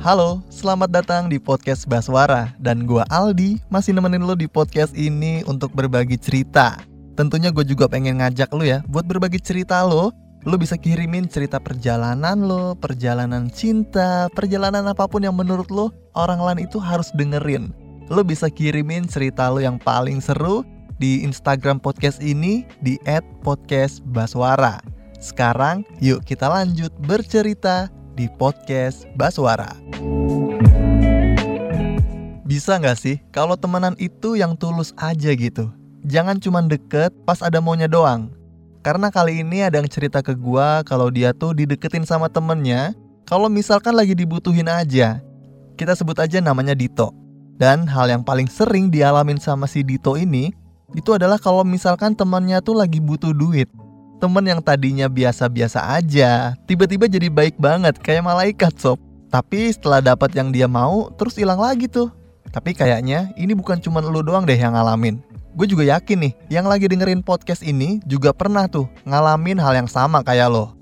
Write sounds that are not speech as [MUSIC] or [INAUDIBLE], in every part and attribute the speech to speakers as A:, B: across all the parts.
A: Halo, selamat datang di podcast Baswara. Dan gua Aldi masih nemenin lo di podcast ini untuk berbagi cerita. Tentunya gue juga pengen ngajak lo ya buat berbagi cerita lo. Lo bisa kirimin cerita perjalanan lo, perjalanan cinta, perjalanan apa pun yang menurut lo orang lain itu harus dengerin. Lo bisa kirimin cerita lo yang paling seru di Instagram podcast ini di @podcastbaswara. Sekarang yuk kita lanjut bercerita di podcast Baswara. Bisa nggak sih kalau temenan itu yang tulus aja gitu? Jangan cuma deket pas ada maunya doang. Karena kali ini ada yang cerita ke gua kalau dia tuh dideketin sama temennya kalau misalkan lagi dibutuhin aja. Kita sebut aja namanya Dito. Dan hal yang paling sering dialamin sama si Dito ini itu adalah kalau misalkan temannya tuh lagi butuh duit. Temen yang tadinya biasa-biasa aja, tiba-tiba jadi baik banget kayak malaikat sob. Tapi setelah dapat yang dia mau, terus hilang lagi tuh. Tapi kayaknya ini bukan cuma lu doang deh yang ngalamin. Gue juga yakin nih, yang lagi dengerin podcast ini juga pernah tuh ngalamin hal yang sama kayak lo.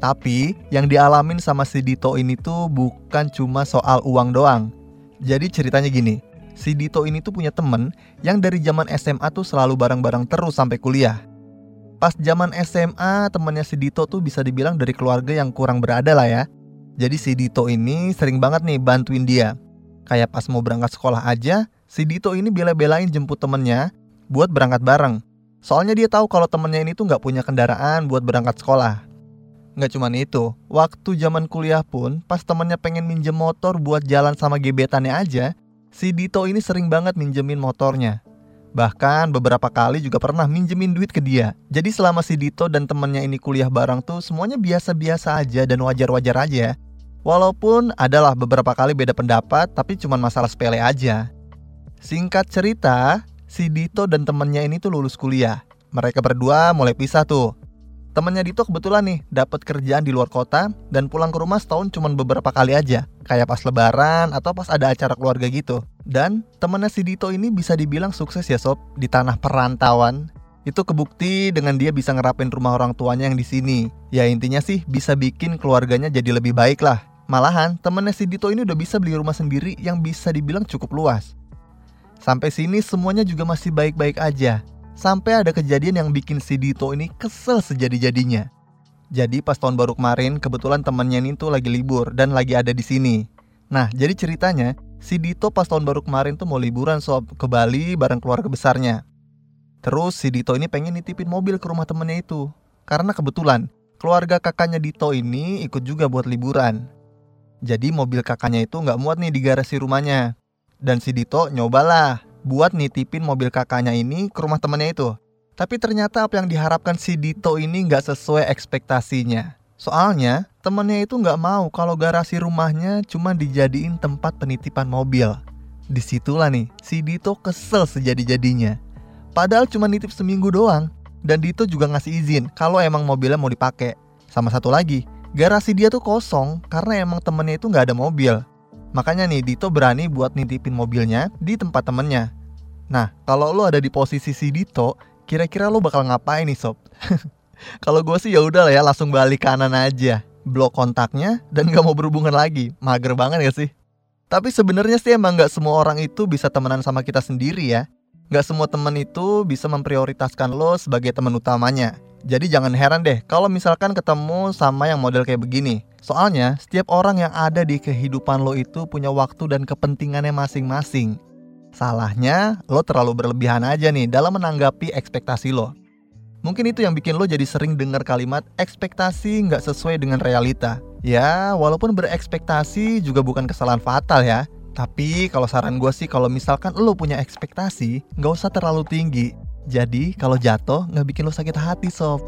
A: Tapi yang dialamin sama si Dito ini tuh bukan cuma soal uang doang. Jadi ceritanya gini, si Dito ini tuh punya temen yang dari zaman SMA tuh selalu bareng-bareng terus sampai kuliah. Pas zaman SMA temennya si Dito tuh bisa dibilang dari keluarga yang kurang berada lah ya. Jadi si Dito ini sering banget nih bantuin dia. Kayak pas mau berangkat sekolah aja, si Dito ini bela-belain jemput temennya buat berangkat bareng. Soalnya dia tahu kalau temennya ini tuh nggak punya kendaraan buat berangkat sekolah. Nggak cuman itu, waktu zaman kuliah pun pas temennya pengen minjem motor buat jalan sama gebetannya aja, si Dito ini sering banget minjemin motornya. Bahkan beberapa kali juga pernah minjemin duit ke dia. Jadi selama si Dito dan temennya ini kuliah bareng tuh semuanya biasa-biasa aja dan wajar-wajar aja. Walaupun adalah beberapa kali beda pendapat tapi cuma masalah sepele aja. Singkat cerita, si Dito dan temennya ini tuh lulus kuliah. Mereka berdua mulai pisah tuh. Temennya Dito kebetulan nih dapat kerjaan di luar kota dan pulang ke rumah setahun cuma beberapa kali aja, kayak pas lebaran atau pas ada acara keluarga gitu. Dan temennya si Dito ini bisa dibilang sukses ya sob di tanah perantauan. Itu kebukti dengan dia bisa ngerapin rumah orang tuanya yang di sini. Ya intinya sih bisa bikin keluarganya jadi lebih baik lah. Malahan temennya si Dito ini udah bisa beli rumah sendiri yang bisa dibilang cukup luas. Sampai sini semuanya juga masih baik-baik aja. Sampai ada kejadian yang bikin si Dito ini kesel sejadi-jadinya. Jadi pas tahun baru kemarin kebetulan temannya ini tuh lagi libur dan lagi ada di sini. Nah jadi ceritanya si Dito pas tahun baru kemarin tuh mau liburan sob ke Bali bareng keluarga besarnya. Terus si Dito ini pengen nitipin mobil ke rumah temennya itu. Karena kebetulan keluarga kakaknya Dito ini ikut juga buat liburan. Jadi mobil kakaknya itu nggak muat nih di garasi rumahnya. Dan si Dito nyobalah buat nitipin mobil kakaknya ini ke rumah temennya itu. Tapi ternyata apa yang diharapkan si Dito ini nggak sesuai ekspektasinya. Soalnya temennya itu nggak mau kalau garasi rumahnya cuma dijadiin tempat penitipan mobil. Di situlah nih si Dito kesel sejadi-jadinya. Padahal cuma nitip seminggu doang. Dan Dito juga ngasih izin kalau emang mobilnya mau dipakai. Sama satu lagi, garasi dia tuh kosong karena emang temennya itu nggak ada mobil. Makanya nih Dito berani buat nitipin mobilnya di tempat temennya. Nah, kalau lo ada di posisi si Dito, kira-kira lo bakal ngapain nih sob? [LAUGHS] kalau gue sih ya udah lah ya langsung balik kanan aja, blok kontaknya dan gak mau berhubungan lagi. Mager banget gak sih? Tapi sebenarnya sih emang gak semua orang itu bisa temenan sama kita sendiri ya. Gak semua temen itu bisa memprioritaskan lo sebagai teman utamanya. Jadi jangan heran deh kalau misalkan ketemu sama yang model kayak begini. Soalnya setiap orang yang ada di kehidupan lo itu punya waktu dan kepentingannya masing-masing. Salahnya, lo terlalu berlebihan aja nih dalam menanggapi ekspektasi lo. Mungkin itu yang bikin lo jadi sering dengar kalimat ekspektasi nggak sesuai dengan realita. Ya, walaupun berekspektasi juga bukan kesalahan fatal ya. Tapi kalau saran gue sih kalau misalkan lo punya ekspektasi, nggak usah terlalu tinggi. Jadi kalau jatuh nggak bikin lo sakit hati sob.